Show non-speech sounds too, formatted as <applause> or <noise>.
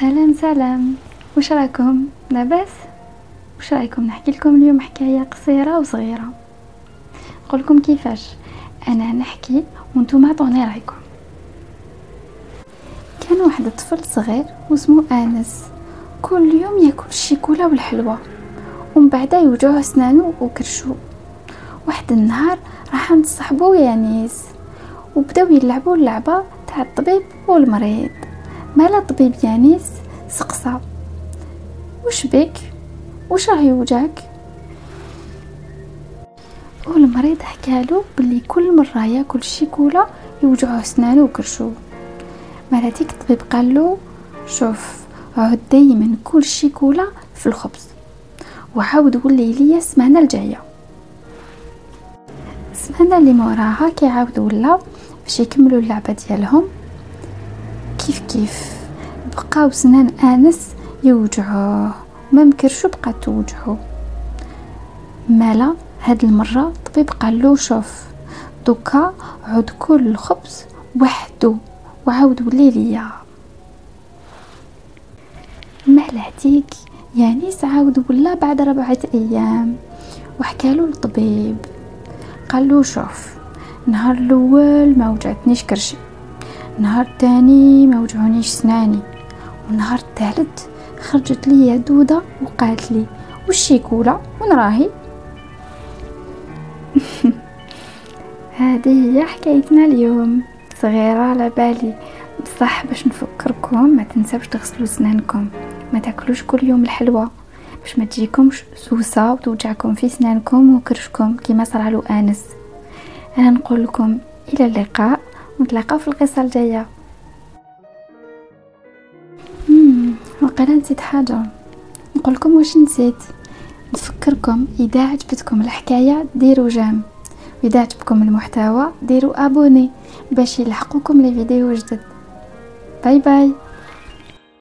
سلام سلام واش راكم لاباس واش رأيكم؟ نحكي لكم اليوم حكاية قصيرة وصغيرة. نقولكم كيفاش. أنا نحكي وأنتم عطوني رأيكم. كان واحد الطفل صغير واسمه آنس. كل يوم يأكل الشيكولا والحلوى. ومن بعد يوجعوه أسنانه وكرشو واحد النهار راح عند صاحبو يانيس وبداو يلعبوا اللعبة تاع الطبيب والمريض. مالا الطبيب يانيس؟ سقسا وش بك؟ وش راه يوجعك؟ والمريض حكالو بلي كل مرة ياكل الشيكولا يوجعوه أسنانه وكرشو مالا ديك الطبيب قالو شوف عود دايما كل الشيكولا في الخبز وعاود قولي ليا السمانة الجاية. السمانة اللي موراها كيعاود ولا باش يكملوا اللعبة ديالهم. كيف كيف. بقاو سنان آنس يوجعوه ما مكرشو بقات توجعو. مالا هاد المرة الطبيب قال له شوف دوكا عود كل الخبز وحدو وعاود ولي ليا. مال هديك؟ يعني عاود ولا بعد ربعة أيام. وحكالو الطبيب قال له شوف نهار الأول ما وجعتنيش كرشي. نهار الثاني ما وجعونيش سناني والنهار الثالث خرجت لي دودة وقالت لي وش يكولا وين راهي؟ <laughs> هذه هي حكايتنا اليوم. صغيرة على بالي. بصح باش نفكركم ما تنساوش تغسلوا سنانكم. ما تاكلوش كل يوم الحلوى. باش ما تجيكمش سوسة وتوجعكم في سنانكم وكرشكم كيما صرالو انس أنا نقول لكم إلى اللقاء. ونتلاقاو في القصة الجاية. وقيلا نسيت حاجة. نقول لكم واش نسيت. نفكركم إذا عجبتكم الحكاية ديروا جيم. وإذا عجبكم المحتوى ديروا أبوني باش يلحقوكم لي فيديو جدد باي باي.